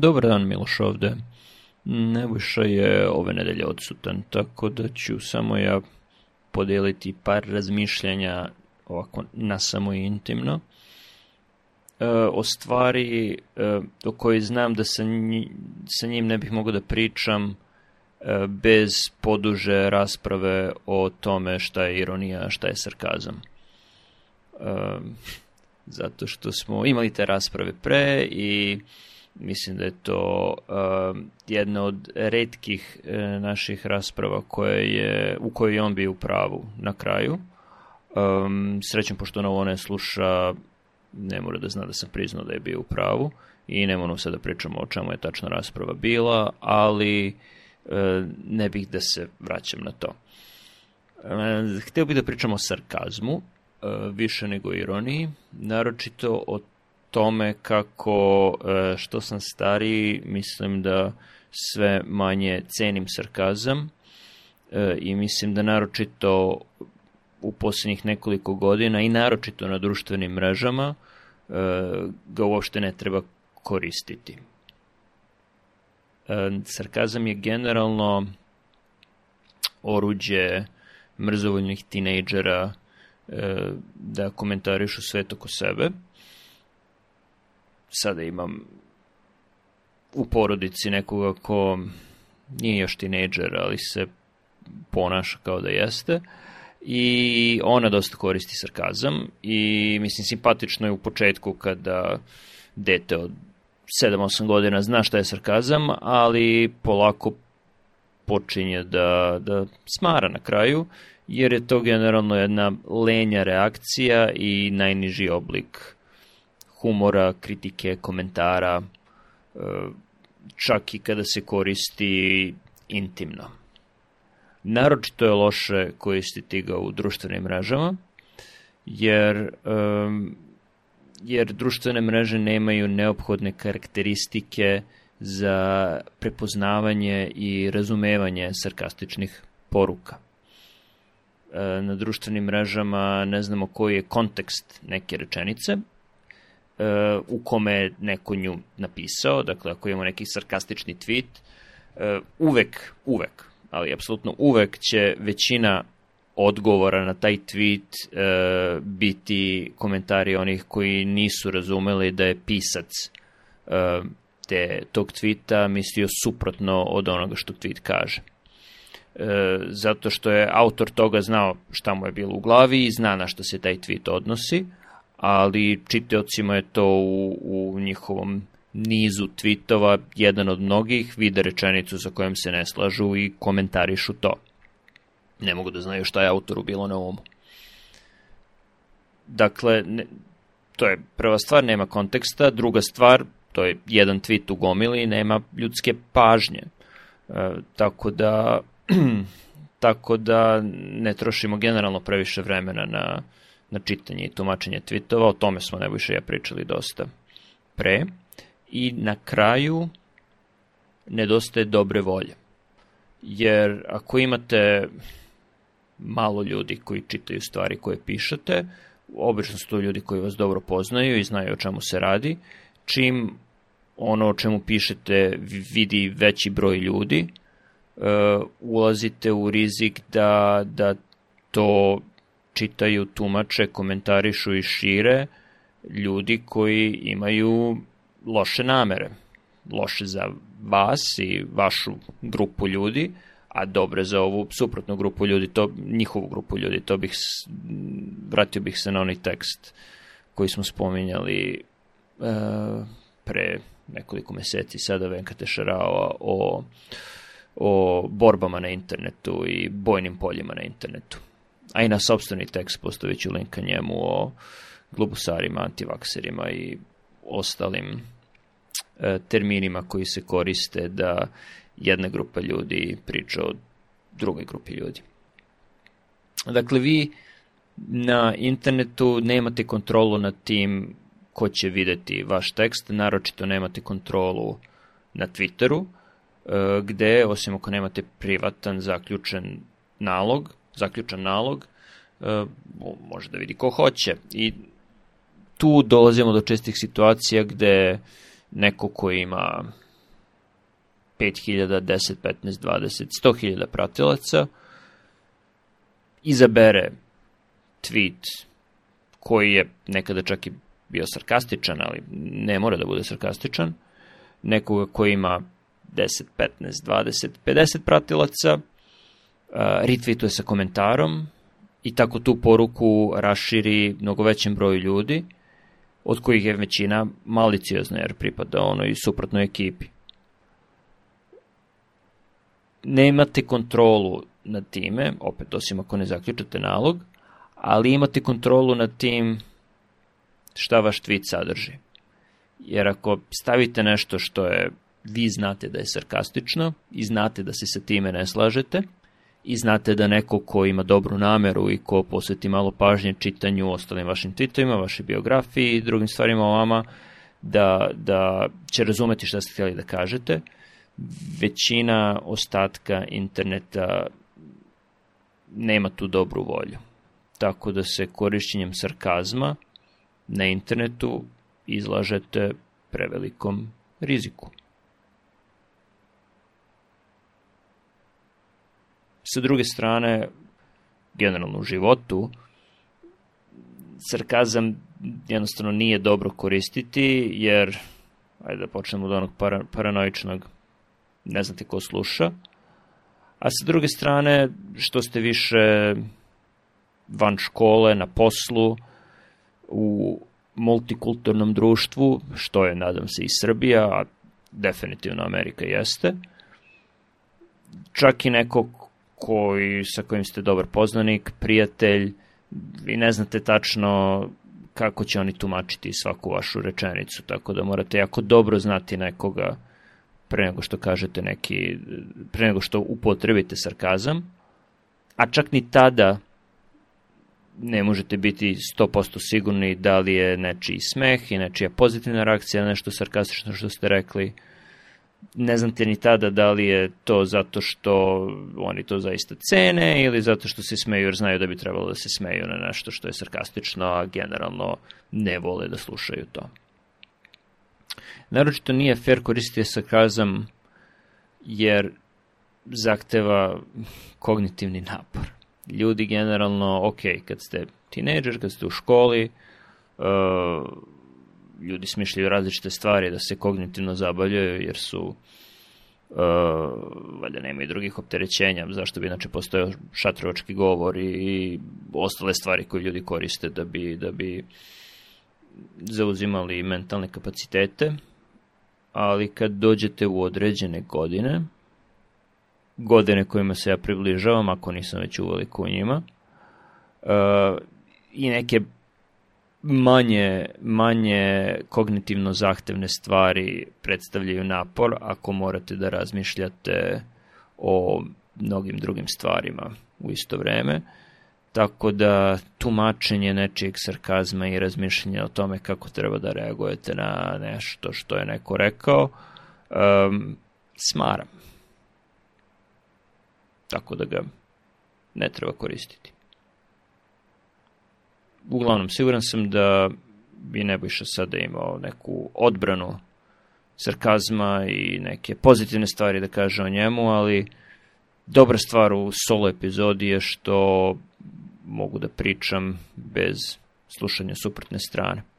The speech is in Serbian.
Dobar dan Miloš ovde. Nebojša je ove nedelje odsutan, tako da ću samo ja podeliti par razmišljanja ovako na samo intimno e, o stvari e, o kojoj znam da sa, nji, sa njim ne bih mogao da pričam e, bez poduže rasprave o tome šta je ironija, šta je sarkazam. Zato što smo imali te rasprave pre i Mislim da je to uh, jedna od redkih uh, naših rasprava koje je, u kojoj je on bio u pravu na kraju. Um, srećem, pošto ono ne sluša, ne mora da zna da sam priznao da je bio u pravu i ne moram sad da pričamo o čemu je tačna rasprava bila, ali uh, ne bih da se vraćam na to. Eh, htio bih da pričamo o sarkazmu, više nego ironiji, naročito o tome kako e, što sam stariji mislim da sve manje cenim sarkazam e, i mislim da naročito u poslednjih nekoliko godina i naročito na društvenim mrežama e, ga uopšte ne treba koristiti. Sarkazam je generalno oruđe mrzovoljnih tinejdžera da komentarišu svet oko sebe sada imam u porodici nekoga ko nije još tinejdžer, ali se ponaša kao da jeste i ona dosta koristi sarkazam i mislim simpatično je u početku kada dete od 7-8 godina zna šta je sarkazam, ali polako počinje da, da smara na kraju, jer je to generalno jedna lenja reakcija i najniži oblik humora, kritike, komentara, e, čak i kada se koristi intimno. Naročito je loše koristiti ga u društvenim mrežama, jer, jer društvene mreže nemaju neophodne karakteristike za prepoznavanje i razumevanje sarkastičnih poruka. E, na društvenim mrežama ne znamo koji je kontekst neke rečenice, uh, u kome je neko nju napisao, dakle ako imamo neki sarkastični tweet, uh, uvek, uvek, ali apsolutno uvek će većina odgovora na taj tweet e, biti komentari onih koji nisu razumeli da je pisac e, te, tog tweeta mislio suprotno od onoga što tweet kaže. E, zato što je autor toga znao šta mu je bilo u glavi i zna na što se taj tweet odnosi. E, ali čitaocima je to u, u njihovom nizu tvitova jedan od mnogih, vide rečenicu sa kojom se ne slažu i komentarišu to. Ne mogu da znaju šta je autoru bilo na umu. Dakle, ne, to je prva stvar, nema konteksta, druga stvar, to je jedan tweet u gomili, nema ljudske pažnje. E, tako da tako da ne trošimo generalno previše vremena na na čitanje i tumačenje tweetova, o tome smo najviše ja pričali dosta pre. I na kraju nedostaje dobre volje. Jer ako imate malo ljudi koji čitaju stvari koje pišete, obično su to ljudi koji vas dobro poznaju i znaju o čemu se radi, čim ono o čemu pišete vidi veći broj ljudi, e, ulazite u rizik da, da to čitaju, tumače, komentarišu i šire ljudi koji imaju loše namere. Loše za vas i vašu grupu ljudi, a dobre za ovu suprotnu grupu ljudi, to, njihovu grupu ljudi. To bih, vratio bih se na onaj tekst koji smo spominjali e, pre nekoliko meseci sada Venkate Šaraoa o, o borbama na internetu i bojnim poljima na internetu a i na sobstveni tekst postavit ću link ka njemu o globusarima, antivakserima i ostalim e, terminima koji se koriste da jedna grupa ljudi priča o drugoj grupi ljudi. Dakle, vi na internetu nemate kontrolu nad tim ko će videti vaš tekst, naročito nemate kontrolu na Twitteru, e, gde, osim ako nemate privatan zaključen nalog, zaključan nalog, e, može da vidi ko hoće. I tu dolazimo do čestih situacija gde neko ko ima 5000, 10, 15, 20, 100.000 pratilaca izabere tweet koji je nekada čak i bio sarkastičan, ali ne mora da bude sarkastičan, nekoga koji ima 10, 15, 20, 50 pratilaca, Uh, retweetuje sa komentarom i tako tu poruku raširi mnogo većem broju ljudi, od kojih je većina maliciozna jer pripada onoj suprotnoj ekipi. Ne imate kontrolu nad time, opet osim ako ne zaključate nalog, ali imate kontrolu nad tim šta vaš tweet sadrži. Jer ako stavite nešto što je vi znate da je sarkastično i znate da se sa time ne slažete – i znate da neko ko ima dobru nameru i ko posveti malo pažnje čitanju ostalim vašim tweetovima, vaše biografije i drugim stvarima o vama, da, da će razumeti šta ste htjeli da kažete. Većina ostatka interneta nema tu dobru volju. Tako da se korišćenjem sarkazma na internetu izlažete prevelikom riziku. Sa druge strane, generalno u životu, sarkazam jednostavno nije dobro koristiti, jer, ajde da počnemo od onog para, paranoičnog, ne znate ko sluša, a sa druge strane, što ste više van škole, na poslu, u multikulturnom društvu, što je, nadam se, i Srbija, a definitivno Amerika jeste, čak i neko koji, sa kojim ste dobar poznanik, prijatelj, vi ne znate tačno kako će oni tumačiti svaku vašu rečenicu, tako da morate jako dobro znati nekoga pre nego što kažete neki, pre nego što upotrebite sarkazam, a čak ni tada ne možete biti 100% sigurni da li je nečiji smeh i nečija pozitivna reakcija na nešto sarkastično što ste rekli, uh, ne znam te ni tada da li je to zato što oni to zaista cene ili zato što se smeju jer znaju da bi trebalo da se smeju na nešto što je sarkastično, a generalno ne vole da slušaju to. Naročito nije fair koristiti sarkazam jer zahteva kognitivni napor. Ljudi generalno, ok, kad ste tineđer, kad ste u školi, uh, ljudi smišljaju različite stvari da se kognitivno zabavljaju jer su uh, valjda nemaju drugih opterećenja, zašto bi inače postojao šatrovački govor i, i ostale stvari koje ljudi koriste da bi, da bi zauzimali mentalne kapacitete, ali kad dođete u određene godine, godine kojima se ja približavam, ako nisam već uveliko u njima, uh, i neke manje, manje kognitivno zahtevne stvari predstavljaju napor ako morate da razmišljate o mnogim drugim stvarima u isto vreme. Tako da tumačenje nečijeg sarkazma i razmišljanje o tome kako treba da reagujete na nešto što je neko rekao, um, smaram. Tako da ga ne treba koristiti uglavnom, siguran sam da bi Nebojša sada imao neku odbranu sarkazma i neke pozitivne stvari da kaže o njemu, ali dobra stvar u solo epizodi je što mogu da pričam bez slušanja suprotne strane.